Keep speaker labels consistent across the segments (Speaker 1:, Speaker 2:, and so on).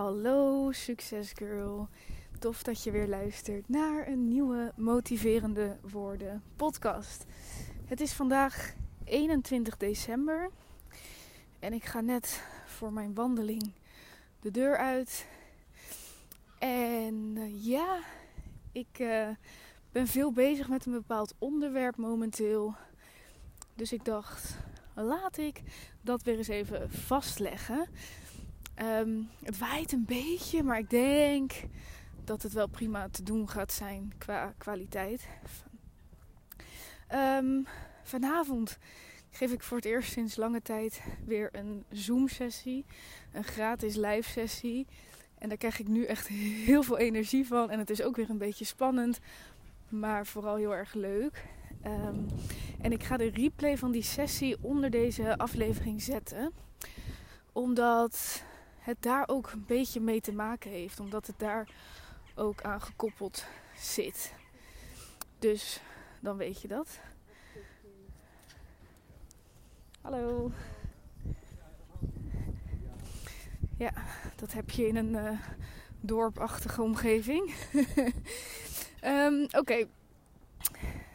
Speaker 1: Hallo succesgirl. Tof dat je weer luistert naar een nieuwe motiverende woorden podcast. Het is vandaag 21 december en ik ga net voor mijn wandeling de deur uit. En uh, ja, ik uh, ben veel bezig met een bepaald onderwerp momenteel. Dus ik dacht, laat ik dat weer eens even vastleggen. Um, het waait een beetje, maar ik denk dat het wel prima te doen gaat zijn qua kwaliteit. Um, vanavond geef ik voor het eerst sinds lange tijd weer een Zoom-sessie. Een gratis live-sessie. En daar krijg ik nu echt heel veel energie van. En het is ook weer een beetje spannend, maar vooral heel erg leuk. Um, en ik ga de replay van die sessie onder deze aflevering zetten. Omdat het daar ook een beetje mee te maken heeft. Omdat het daar ook aan gekoppeld zit. Dus dan weet je dat. Hallo. Ja, dat heb je in een uh, dorpachtige omgeving. um, Oké.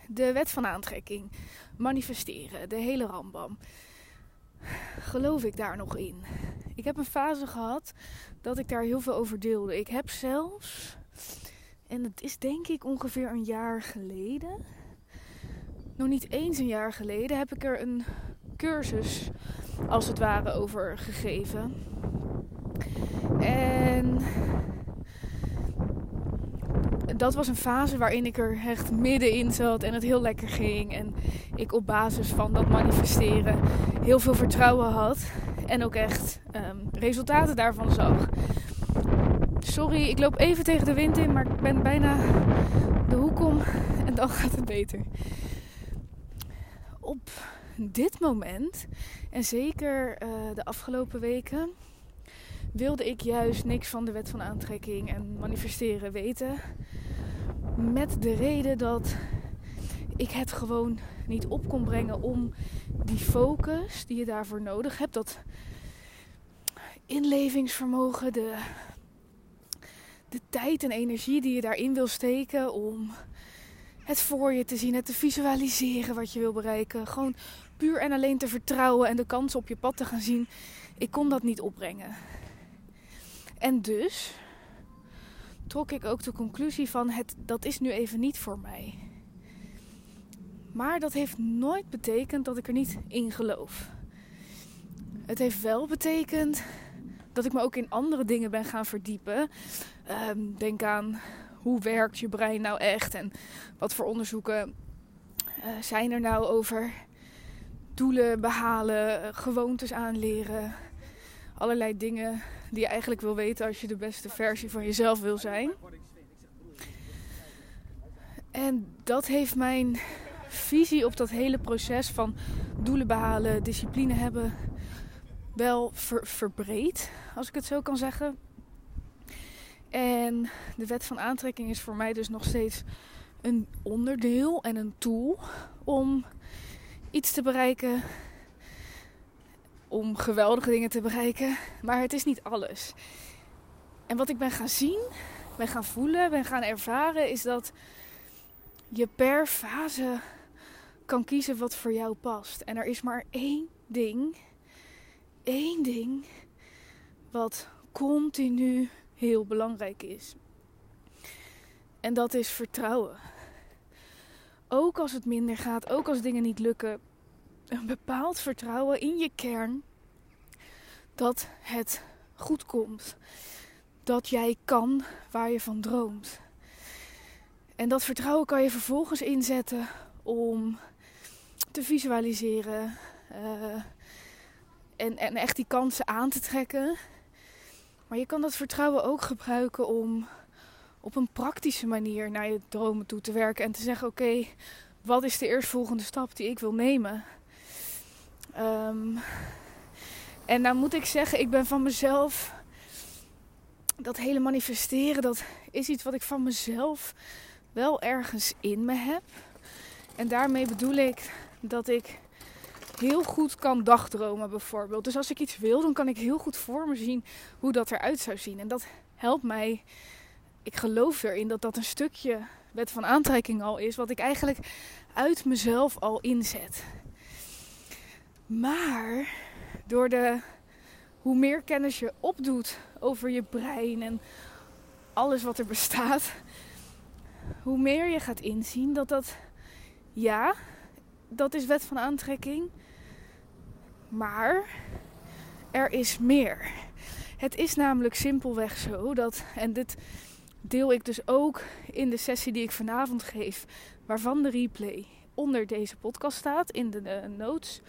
Speaker 1: De wet van aantrekking. Manifesteren. De hele rambam. Geloof ik daar nog in? Ik heb een fase gehad dat ik daar heel veel over deelde. Ik heb zelfs, en het is denk ik ongeveer een jaar geleden, nog niet eens een jaar geleden, heb ik er een cursus als het ware over gegeven. En dat was een fase waarin ik er echt middenin zat en het heel lekker ging. En ik op basis van dat manifesteren heel veel vertrouwen had. En ook echt um, resultaten daarvan zag. Sorry, ik loop even tegen de wind in, maar ik ben bijna de hoek om en dan gaat het beter. Op dit moment, en zeker uh, de afgelopen weken, wilde ik juist niks van de wet van aantrekking en manifesteren weten. Met de reden dat ik het gewoon niet op kon brengen om die focus die je daarvoor nodig hebt, dat inlevingsvermogen, de, de tijd en energie die je daarin wil steken om het voor je te zien, het te visualiseren wat je wil bereiken, gewoon puur en alleen te vertrouwen en de kansen op je pad te gaan zien. Ik kon dat niet opbrengen. En dus trok ik ook de conclusie van het, dat is nu even niet voor mij. Maar dat heeft nooit betekend dat ik er niet in geloof. Het heeft wel betekend dat ik me ook in andere dingen ben gaan verdiepen. Um, denk aan hoe werkt je brein nou echt en wat voor onderzoeken uh, zijn er nou over doelen behalen, gewoontes aanleren, allerlei dingen die je eigenlijk wil weten als je de beste versie van jezelf wil zijn. En dat heeft mijn visie op dat hele proces van doelen behalen, discipline hebben, wel ver verbreed, als ik het zo kan zeggen. En de wet van aantrekking is voor mij dus nog steeds een onderdeel en een tool om iets te bereiken. Om geweldige dingen te bereiken. Maar het is niet alles. En wat ik ben gaan zien, ben gaan voelen, ben gaan ervaren, is dat je per fase kan kiezen wat voor jou past. En er is maar één ding, één ding, wat continu heel belangrijk is. En dat is vertrouwen. Ook als het minder gaat, ook als dingen niet lukken, een bepaald vertrouwen in je kern dat het goed komt. Dat jij kan waar je van droomt. En dat vertrouwen kan je vervolgens inzetten om te visualiseren. Uh, en, en echt die kansen aan te trekken. Maar je kan dat vertrouwen ook gebruiken om op een praktische manier naar je dromen toe te werken. En te zeggen: Oké, wat is de eerstvolgende stap die ik wil nemen? Um, en nou moet ik zeggen, ik ben van mezelf. Dat hele manifesteren, dat is iets wat ik van mezelf wel ergens in me heb. En daarmee bedoel ik dat ik heel goed kan dagdromen bijvoorbeeld. Dus als ik iets wil, dan kan ik heel goed voor me zien hoe dat eruit zou zien. En dat helpt mij. Ik geloof erin dat dat een stukje wet van aantrekking al is, wat ik eigenlijk uit mezelf al inzet. Maar door de hoe meer kennis je opdoet over je brein en alles wat er bestaat, hoe meer je gaat inzien dat dat ja, dat is wet van aantrekking. Maar er is meer. Het is namelijk simpelweg zo dat, en dit deel ik dus ook in de sessie die ik vanavond geef, waarvan de replay onder deze podcast staat, in de notes.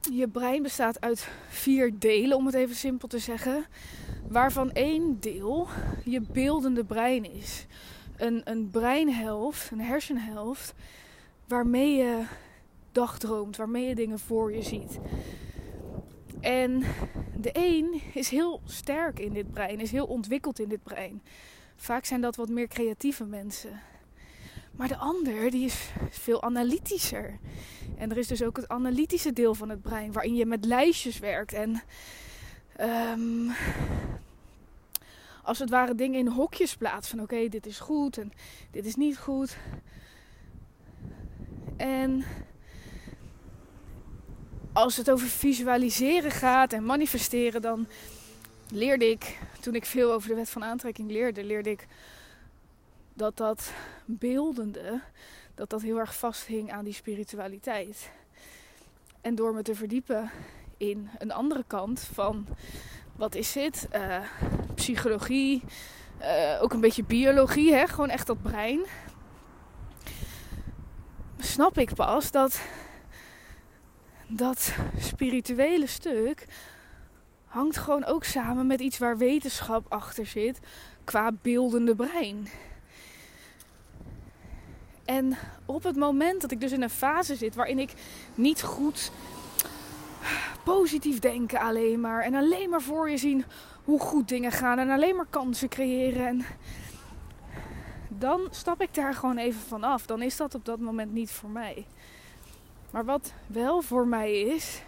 Speaker 1: Je brein bestaat uit vier delen, om het even simpel te zeggen. Waarvan één deel je beeldende brein is. Een, een breinhelft, een hersenhelft, waarmee je dagdroomt, waarmee je dingen voor je ziet. En de een is heel sterk in dit brein, is heel ontwikkeld in dit brein. Vaak zijn dat wat meer creatieve mensen. Maar de ander, die is veel analytischer. En er is dus ook het analytische deel van het brein, waarin je met lijstjes werkt en um, als het ware dingen in hokjes plaatst. Van oké, dit is goed en dit is niet goed. En als het over visualiseren gaat en manifesteren, dan leerde ik, toen ik veel over de wet van aantrekking leerde, leerde ik dat dat beeldende, dat dat heel erg vasthing aan die spiritualiteit. En door me te verdiepen in een andere kant van wat is dit? Uh, psychologie, uh, ook een beetje biologie, hè? gewoon echt dat brein. Snap ik pas dat dat spirituele stuk hangt gewoon ook samen met iets waar wetenschap achter zit qua beeldende brein. En op het moment dat ik dus in een fase zit waarin ik niet goed positief denken alleen maar en alleen maar voor je zien hoe goed dingen gaan en alleen maar kansen creëren en dan stap ik daar gewoon even van af. Dan is dat op dat moment niet voor mij. Maar wat wel voor mij is,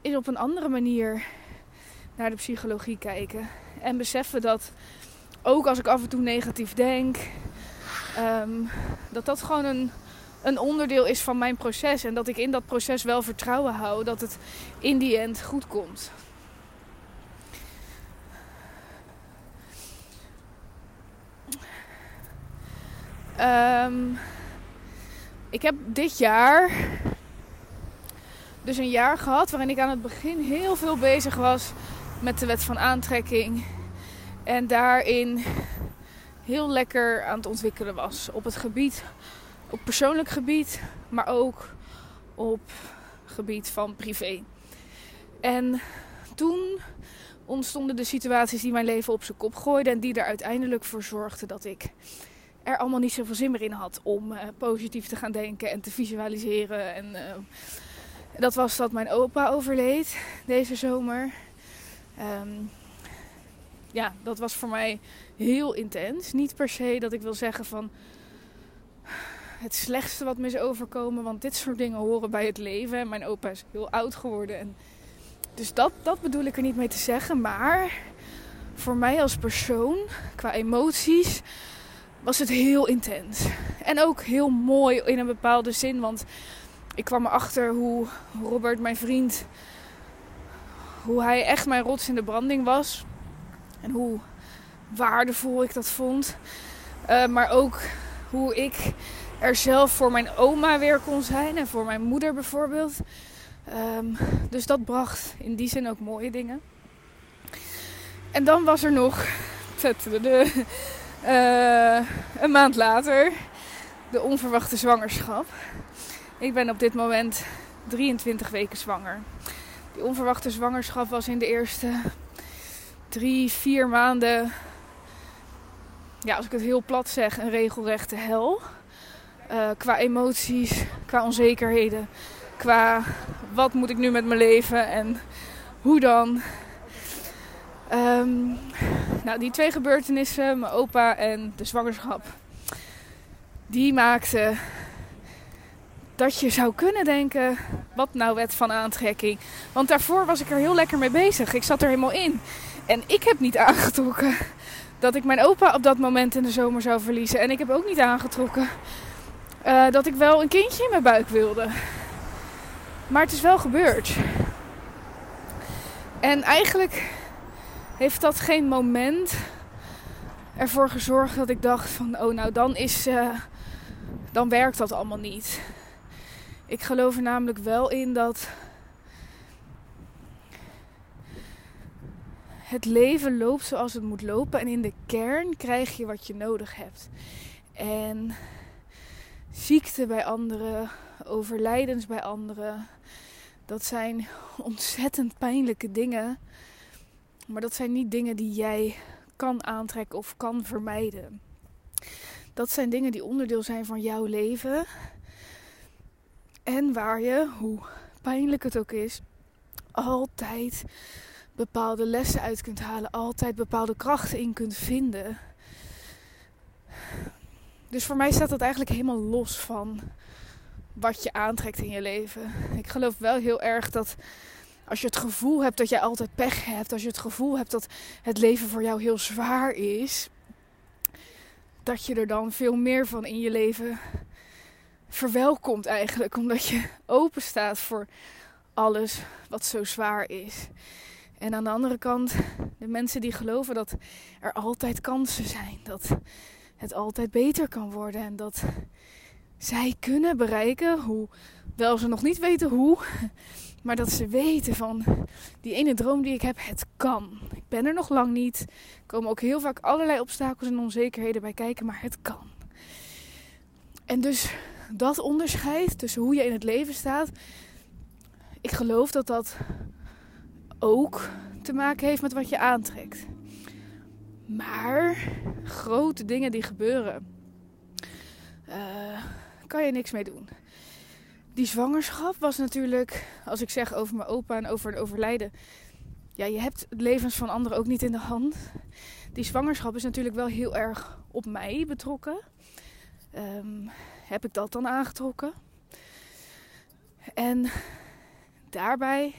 Speaker 1: is op een andere manier naar de psychologie kijken. En beseffen dat ook als ik af en toe negatief denk, ehm, dat dat gewoon een, een onderdeel is van mijn proces. En dat ik in dat proces wel vertrouwen hou dat het in die end goed komt. Um, ik heb dit jaar dus een jaar gehad waarin ik aan het begin heel veel bezig was met de wet van aantrekking. En daarin heel lekker aan het ontwikkelen was. Op het gebied, op persoonlijk gebied, maar ook op gebied van privé. En toen ontstonden de situaties die mijn leven op zijn kop gooiden en die er uiteindelijk voor zorgden dat ik er allemaal niet zoveel zin meer in had om uh, positief te gaan denken en te visualiseren. En uh, dat was dat mijn opa overleed deze zomer. Um, ja, dat was voor mij heel intens. Niet per se dat ik wil zeggen van het slechtste wat me is overkomen, want dit soort dingen horen bij het leven. En mijn opa is heel oud geworden. En dus dat, dat bedoel ik er niet mee te zeggen. Maar voor mij als persoon, qua emoties, was het heel intens. En ook heel mooi in een bepaalde zin. Want ik kwam erachter hoe Robert, mijn vriend, hoe hij echt mijn rots in de branding was. En hoe waardevol ik dat vond. Uh, maar ook hoe ik er zelf voor mijn oma weer kon zijn. En voor mijn moeder bijvoorbeeld. Um, dus dat bracht in die zin ook mooie dingen. En dan was er nog de, uh, een maand later de onverwachte zwangerschap. Ik ben op dit moment 23 weken zwanger. Die onverwachte zwangerschap was in de eerste drie, vier maanden, ja, als ik het heel plat zeg, een regelrechte hel. Uh, qua emoties, qua onzekerheden, qua wat moet ik nu met mijn leven en hoe dan. Um, nou, die twee gebeurtenissen, mijn opa en de zwangerschap, die maakten dat je zou kunnen denken: wat nou wet van aantrekking? Want daarvoor was ik er heel lekker mee bezig. Ik zat er helemaal in. En ik heb niet aangetrokken dat ik mijn opa op dat moment in de zomer zou verliezen. En ik heb ook niet aangetrokken uh, dat ik wel een kindje in mijn buik wilde. Maar het is wel gebeurd. En eigenlijk heeft dat geen moment ervoor gezorgd dat ik dacht van oh nou dan is uh, dan werkt dat allemaal niet. Ik geloof er namelijk wel in dat het leven loopt zoals het moet lopen en in de kern krijg je wat je nodig hebt. En ziekte bij anderen, overlijdens bij anderen, dat zijn ontzettend pijnlijke dingen. Maar dat zijn niet dingen die jij kan aantrekken of kan vermijden. Dat zijn dingen die onderdeel zijn van jouw leven. En waar je, hoe pijnlijk het ook is, altijd bepaalde lessen uit kunt halen, altijd bepaalde krachten in kunt vinden. Dus voor mij staat dat eigenlijk helemaal los van wat je aantrekt in je leven. Ik geloof wel heel erg dat als je het gevoel hebt dat jij altijd pech hebt, als je het gevoel hebt dat het leven voor jou heel zwaar is, dat je er dan veel meer van in je leven verwelkomt eigenlijk, omdat je open staat voor alles wat zo zwaar is. En aan de andere kant, de mensen die geloven dat er altijd kansen zijn, dat het altijd beter kan worden en dat zij kunnen bereiken, hoewel ze nog niet weten hoe, maar dat ze weten van die ene droom die ik heb, het kan. Ik ben er nog lang niet. Er komen ook heel vaak allerlei obstakels en onzekerheden bij kijken, maar het kan. En dus dat onderscheid tussen hoe je in het leven staat, ik geloof dat dat ook te maken heeft met wat je aantrekt. Maar grote dingen die gebeuren, uh, kan je niks mee doen. Die zwangerschap was natuurlijk, als ik zeg over mijn opa en over het overlijden. Ja, je hebt het levens van anderen ook niet in de hand. Die zwangerschap is natuurlijk wel heel erg op mij betrokken. Um, heb ik dat dan aangetrokken? En daarbij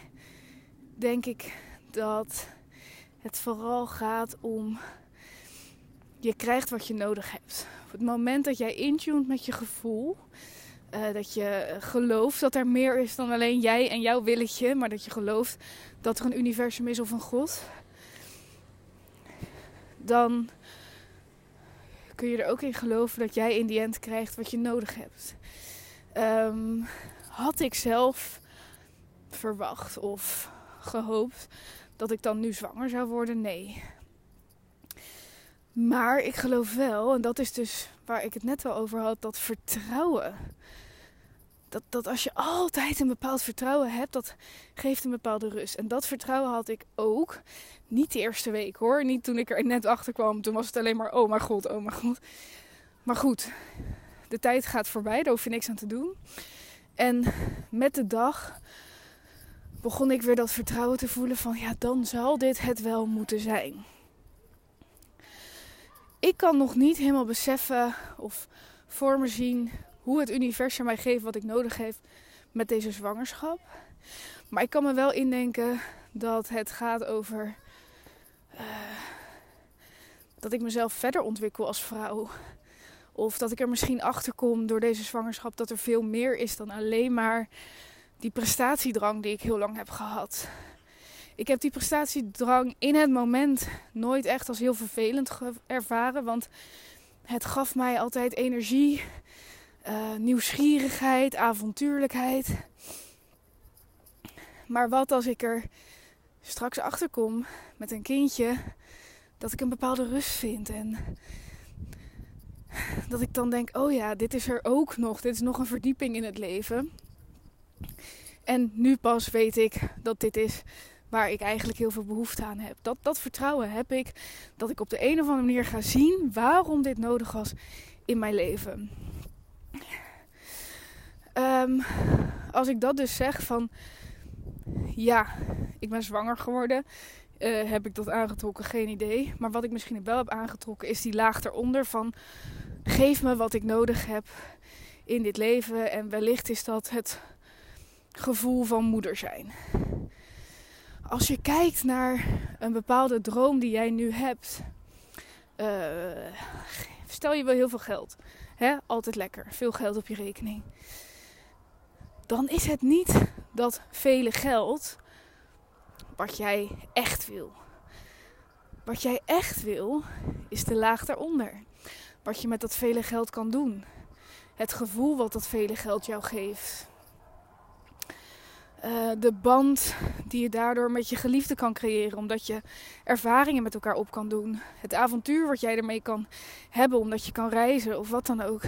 Speaker 1: denk ik dat het vooral gaat om je krijgt wat je nodig hebt. Op het moment dat jij intuned met je gevoel, uh, dat je gelooft dat er meer is dan alleen jij en jouw willetje, maar dat je gelooft dat er een universum is of een God, dan kun je er ook in geloven dat jij in die end krijgt wat je nodig hebt. Um, had ik zelf verwacht of gehoopt dat ik dan nu zwanger zou worden? Nee. Maar ik geloof wel, en dat is dus waar ik het net wel over had, dat vertrouwen. Dat, dat als je altijd een bepaald vertrouwen hebt, dat geeft een bepaalde rust. En dat vertrouwen had ik ook. Niet de eerste week hoor. Niet toen ik er net achter kwam. Toen was het alleen maar, oh mijn god, oh mijn god. Maar goed, de tijd gaat voorbij. Daar hoef je niks aan te doen. En met de dag begon ik weer dat vertrouwen te voelen van, ja, dan zal dit het wel moeten zijn ik kan nog niet helemaal beseffen of voor me zien hoe het universum mij geeft wat ik nodig heb met deze zwangerschap. Maar ik kan me wel indenken dat het gaat over uh, dat ik mezelf verder ontwikkel als vrouw. Of dat ik er misschien achter kom door deze zwangerschap dat er veel meer is dan alleen maar die prestatiedrang die ik heel lang heb gehad ik heb die prestatiedrang in het moment nooit echt als heel vervelend ervaren. Want het gaf mij altijd energie, uh, nieuwsgierigheid, avontuurlijkheid. Maar wat als ik er straks achter kom met een kindje, dat ik een bepaalde rust vind. En dat ik dan denk: oh ja, dit is er ook nog. Dit is nog een verdieping in het leven. En nu pas weet ik dat dit is waar ik eigenlijk heel veel behoefte aan heb. Dat, dat vertrouwen heb ik dat ik op de een of andere manier ga zien waarom dit nodig was in mijn leven. Ehm, als ik dat dus zeg van ja, ik ben zwanger geworden. Uh, heb ik dat aangetrokken? Geen idee. Maar wat ik misschien wel heb aangetrokken is die laag eronder van geef me wat ik nodig heb in dit leven. En wellicht is dat het gevoel van moeder zijn. Als je kijkt naar een bepaalde droom die jij nu hebt. Uh, stel je wil heel veel geld. Hè? Altijd lekker. Veel geld op je rekening. Dan is het niet dat vele geld wat jij echt wil. Wat jij echt wil, is de laag daaronder. Wat je met dat vele geld kan doen. Het gevoel wat dat vele geld jou geeft. Uh, de band die je daardoor met je geliefde kan creëren, omdat je ervaringen met elkaar op kan doen. Het avontuur wat jij ermee kan hebben, omdat je kan reizen of wat dan ook.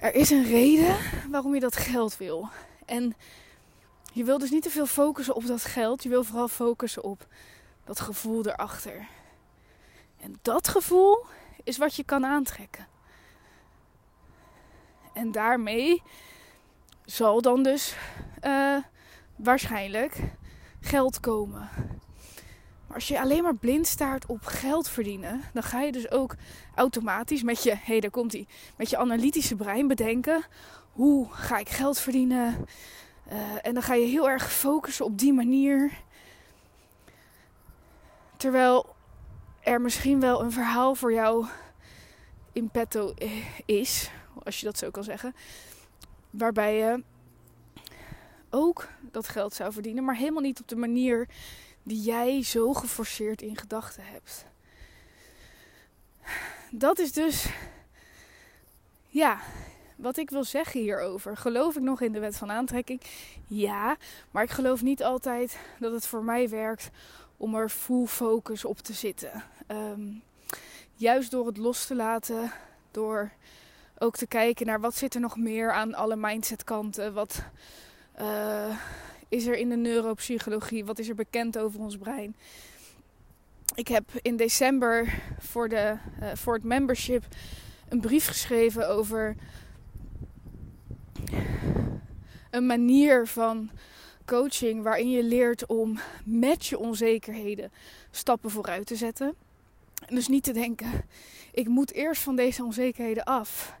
Speaker 1: Er is een reden waarom je dat geld wil. En je wil dus niet te veel focussen op dat geld. Je wil vooral focussen op dat gevoel erachter. En dat gevoel is wat je kan aantrekken. En daarmee zal dan dus uh, waarschijnlijk geld komen. Maar als je alleen maar blind staart op geld verdienen, dan ga je dus ook automatisch met je, hey, daar komt hij, met je analytische brein bedenken: hoe ga ik geld verdienen? Uh, en dan ga je heel erg focussen op die manier. Terwijl er misschien wel een verhaal voor jou in petto is, als je dat zo kan zeggen, waarbij je ook dat geld zou verdienen, maar helemaal niet op de manier die jij zo geforceerd in gedachten hebt. Dat is dus, ja, wat ik wil zeggen hierover. Geloof ik nog in de wet van aantrekking? Ja, maar ik geloof niet altijd dat het voor mij werkt om er full focus op te zitten. Ehm, juist door het los te laten, door ook te kijken naar wat zit er nog meer aan alle mindset kanten. Wat uh, is er in de neuropsychologie? Wat is er bekend over ons brein? Ik heb in december voor, de, uh, voor het membership een brief geschreven over een manier van coaching waarin je leert om met je onzekerheden stappen vooruit te zetten. En dus niet te denken, ik moet eerst van deze onzekerheden af.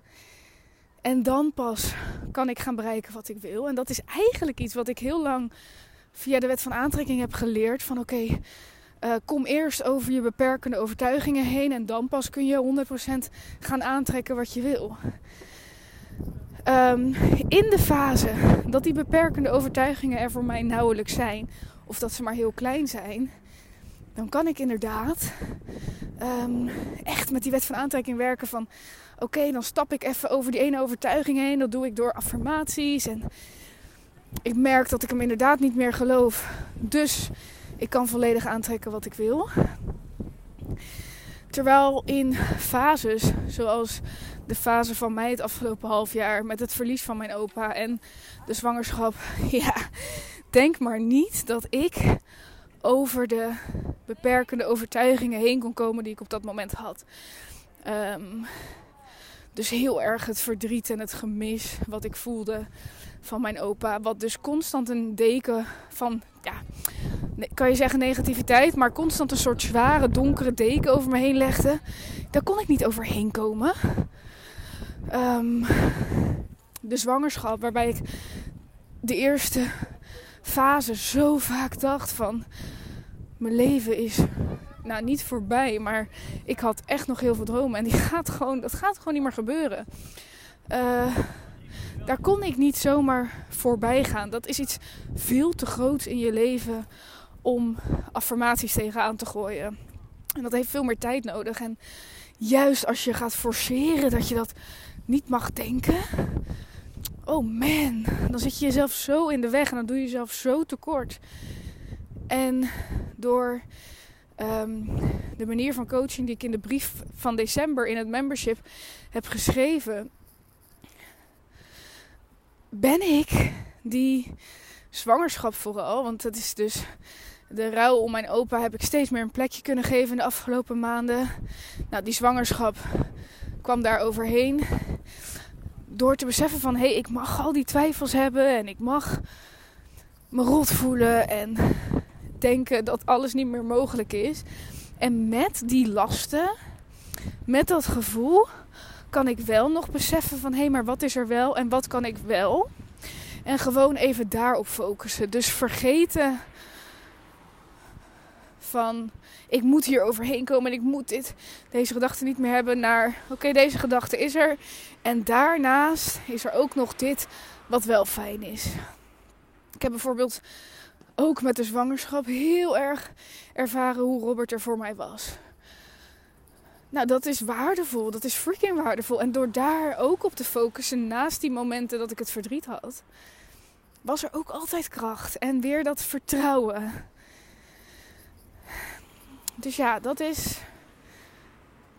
Speaker 1: En dan pas kan ik gaan bereiken wat ik wil. En dat is eigenlijk iets wat ik heel lang via de wet van aantrekking heb geleerd. Van oké, eh, kom eerst over je beperkende overtuigingen heen. En dan pas kun je 100% gaan aantrekken wat je wil. Um, in de fase dat die beperkende overtuigingen er voor mij nauwelijks zijn. Of dat ze maar heel klein zijn. Dan kan ik inderdaad um, echt met die wet van aantrekking werken van oké, dan stap ik even over die ene overtuiging heen. Dat doe ik door affirmaties. En ik merk dat ik hem inderdaad niet meer geloof. Dus ik kan volledig aantrekken wat ik wil. Terwijl in fases, zoals de fase van mij het afgelopen half jaar met het verlies van mijn opa en de zwangerschap, ja, denk maar niet dat ik over de beperkende overtuigingen heen kon komen die ik op dat moment had. Um, dus heel erg het verdriet en het gemis wat ik voelde van mijn opa. Wat dus constant een deken van, ja, kan je zeggen negativiteit, maar constant een soort zware, donkere deken over me heen legde. Daar kon ik niet overheen komen. Um, de zwangerschap, waarbij ik de eerste fase zo vaak dacht van mijn leven is nou niet voorbij, maar ik had echt nog heel veel dromen. En die gaat gewoon, dat gaat gewoon niet meer gebeuren. Uh, daar kon ik niet zomaar voorbij gaan. Dat is iets veel te groots in je leven om affirmaties tegenaan te gooien. En dat heeft veel meer tijd nodig. En juist als je gaat forceren dat je dat niet mag denken. Oh man, dan zit je jezelf zo in de weg en dan doe je jezelf zo tekort. En door um, de manier van coaching die ik in de brief van december in het membership heb geschreven, ben ik die zwangerschap vooral, want dat is dus de rouw om mijn opa, heb ik steeds meer een plekje kunnen geven in de afgelopen maanden. Nou, die zwangerschap kwam daar overheen. Door te beseffen van hé, hey, ik mag al die twijfels hebben en ik mag me rot voelen en denken dat alles niet meer mogelijk is. En met die lasten, met dat gevoel, kan ik wel nog beseffen van hé, hey, maar wat is er wel en wat kan ik wel? En gewoon even daarop focussen. Dus vergeten van ik moet hier overheen komen en ik moet dit, deze gedachte niet meer hebben naar oké, deze gedachte is er. En daarnaast is er ook nog dit wat wel fijn is. Ik heb bijvoorbeeld ook met de zwangerschap heel erg ervaren hoe Robert er voor mij was. Nou, dat is waardevol. Dat is freaking waardevol. En door daar ook op te focussen, naast die momenten dat ik het verdriet had, was er ook altijd kracht. En weer dat vertrouwen. Dus ja, dat is,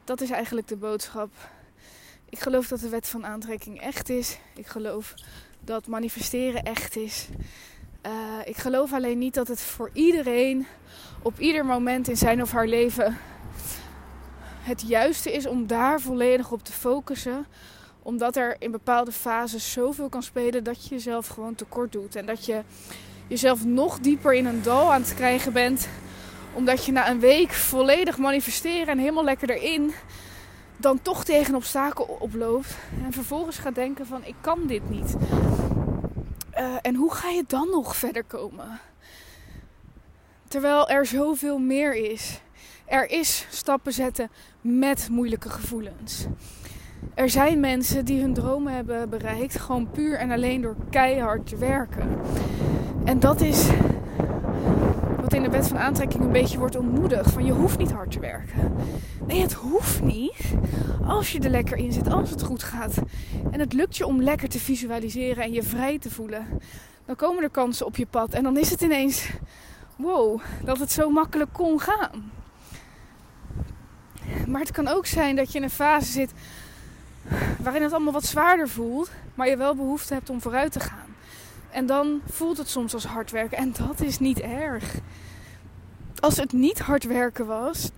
Speaker 1: dat is eigenlijk de boodschap. Ik geloof dat de wet van aantrekking echt is. Ik geloof dat manifesteren echt is. Uh, ik geloof alleen niet dat het voor iedereen op ieder moment in zijn of haar leven het juiste is om daar volledig op te focussen. Omdat er in bepaalde fases zoveel kan spelen dat je jezelf gewoon tekort doet. En dat je jezelf nog dieper in een dal aan het krijgen bent. Omdat je na een week volledig manifesteren en helemaal lekker erin dan toch tegen obstakel oploopt. En vervolgens gaat denken van ik kan dit niet. Uh, en hoe ga je dan nog verder komen? Terwijl er zoveel meer is. Er is stappen zetten met moeilijke gevoelens. Er zijn mensen die hun dromen hebben bereikt gewoon puur en alleen door keihard te werken. En dat is in de wet van aantrekking een beetje wordt ontmoedigd. Van je hoeft niet hard te werken. Nee, het hoeft niet. Als je er lekker in zit, als het goed gaat. En het lukt je om lekker te visualiseren en je vrij te voelen. Dan komen er kansen op je pad. En dan is het ineens, wow, dat het zo makkelijk kon gaan. Maar het kan ook zijn dat je in een fase zit waarin het allemaal wat zwaarder voelt, maar je wel behoefte hebt om vooruit te gaan. En dan voelt het soms als hard werken en dat is niet erg. Als het niet hard werken was,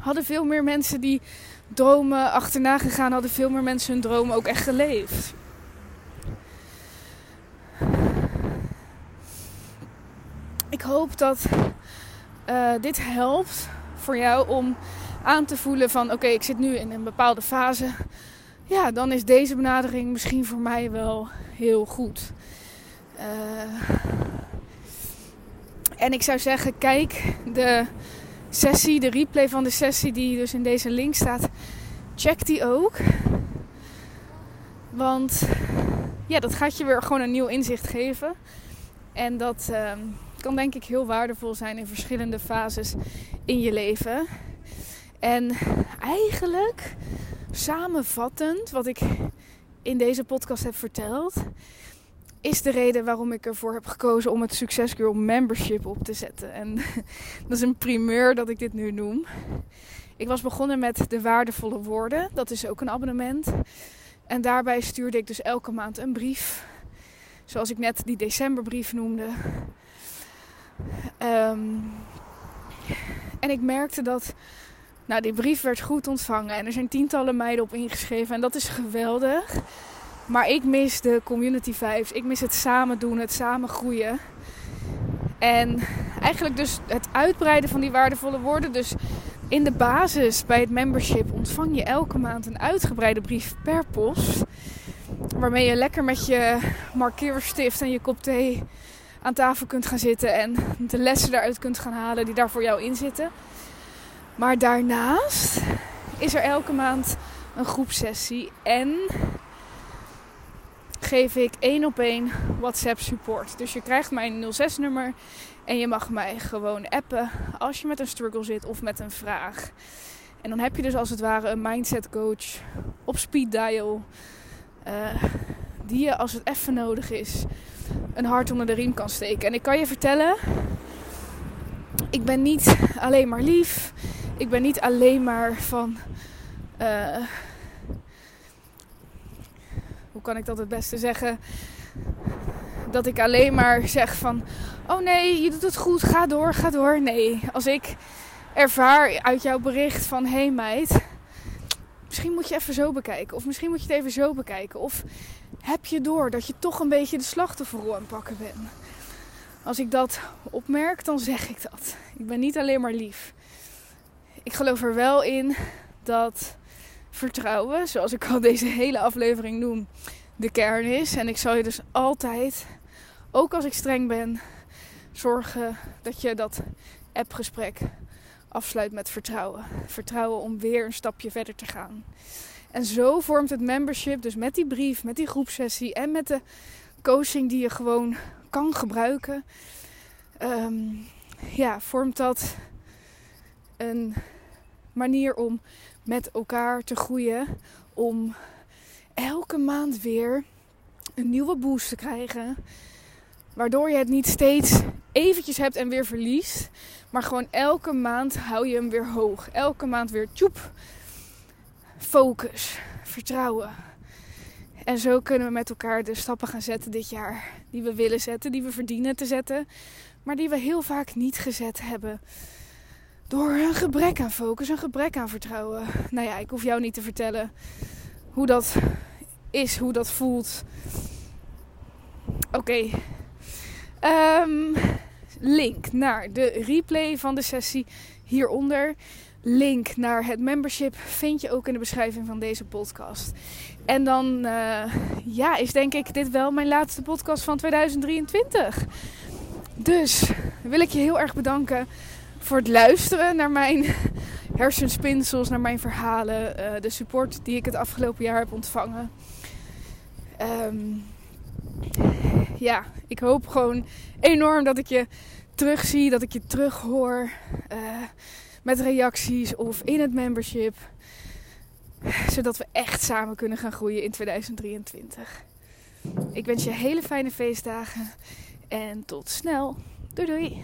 Speaker 1: hadden veel meer mensen die dromen achterna gegaan, hadden veel meer mensen hun dromen ook echt geleefd. Ik hoop dat uh, dit helpt voor jou om aan te voelen van oké, ik zit nu in een bepaalde fase. Ja, dan is deze benadering misschien voor mij wel heel goed. Uh, en ik zou zeggen, kijk de sessie, de replay van de sessie die dus in deze link staat. Check die ook. Want ja, dat gaat je weer gewoon een nieuw inzicht geven. En dat uh, kan denk ik heel waardevol zijn in verschillende fases in je leven. En eigenlijk samenvattend wat ik in deze podcast heb verteld, is de reden waarom ik ervoor heb gekozen om het Success Girl Membership op te zetten. En dat is een primeur dat ik dit nu noem. Ik was begonnen met de waardevolle woorden. Dat is ook een abonnement. En daarbij stuurde ik dus elke maand een brief. Zoals ik net die decemberbrief noemde. Um, en ik merkte dat nou, die brief werd goed ontvangen. En er zijn tientallen meiden op ingeschreven. En dat is geweldig. Maar ik mis de community vibes. Ik mis het samen doen, het samen groeien. En eigenlijk dus het uitbreiden van die waardevolle woorden. Dus in de basis bij het membership ontvang je elke maand een uitgebreide brief per post. Waarmee je lekker met je markeerstift en je kop thee aan tafel kunt gaan zitten. En de lessen eruit kunt gaan halen die daar voor jou in zitten. Maar daarnaast is er elke maand een groepsessie. En geef ik één op één WhatsApp support. Dus je krijgt mijn 06-nummer en je mag mij gewoon appen als je met een struggle zit of met een vraag. En dan heb je dus als het ware een mindset coach op speed dial. Uh, die je als het even nodig is een hart onder de riem kan steken. En ik kan je vertellen, ik ben niet alleen maar lief. Ik ben niet alleen maar van. Uh, hoe kan ik dat het beste zeggen? Dat ik alleen maar zeg van: Oh nee, je doet het goed, ga door, ga door. Nee, als ik ervaar uit jouw bericht van: Hé hey meid, misschien moet je even zo bekijken. Of misschien moet je het even zo bekijken. Of heb je door dat je toch een beetje de slachtofferrol aan het pakken bent? Als ik dat opmerk, dan zeg ik dat. Ik ben niet alleen maar lief. Ik geloof er wel in dat vertrouwen, zoals ik al deze hele aflevering noem, de kern is. En ik zal je dus altijd, ook als ik streng ben, zorgen dat je dat appgesprek afsluit met vertrouwen. Vertrouwen om weer een stapje verder te gaan. En zo vormt het membership, dus met die brief, met die groepsessie en met de coaching die je gewoon kan gebruiken, ehm, ja, vormt dat een manier om met elkaar te groeien. Om elke maand weer een nieuwe boost te krijgen. Waardoor je het niet steeds eventjes hebt en weer verliest. Maar gewoon elke maand hou je hem weer hoog. Elke maand weer tjoep. Focus. Vertrouwen. En zo kunnen we met elkaar de stappen gaan zetten dit jaar. Die we willen zetten, die we verdienen te zetten. Maar die we heel vaak niet gezet hebben. Door een gebrek aan focus, een gebrek aan vertrouwen. Nou ja, ik hoef jou niet te vertellen hoe dat is, hoe dat voelt. Oké. Ehm, link naar de replay van de sessie hieronder. Link naar het membership vind je ook in de beschrijving van deze podcast. En dan uh, ja, is denk ik dit wel mijn laatste podcast van 2023. Dus wil ik je heel erg bedanken voor het luisteren naar mijn hersenspinsels, naar mijn verhalen, uh, de support die ik het afgelopen jaar heb ontvangen. Um, ja, ik hoop gewoon enorm dat ik je terugzie, dat ik je terughoor uh, met reacties of in het membership. Zodat we echt samen kunnen gaan groeien in 2023. Ik wens je hele fijne feestdagen en tot snel. Doei doei.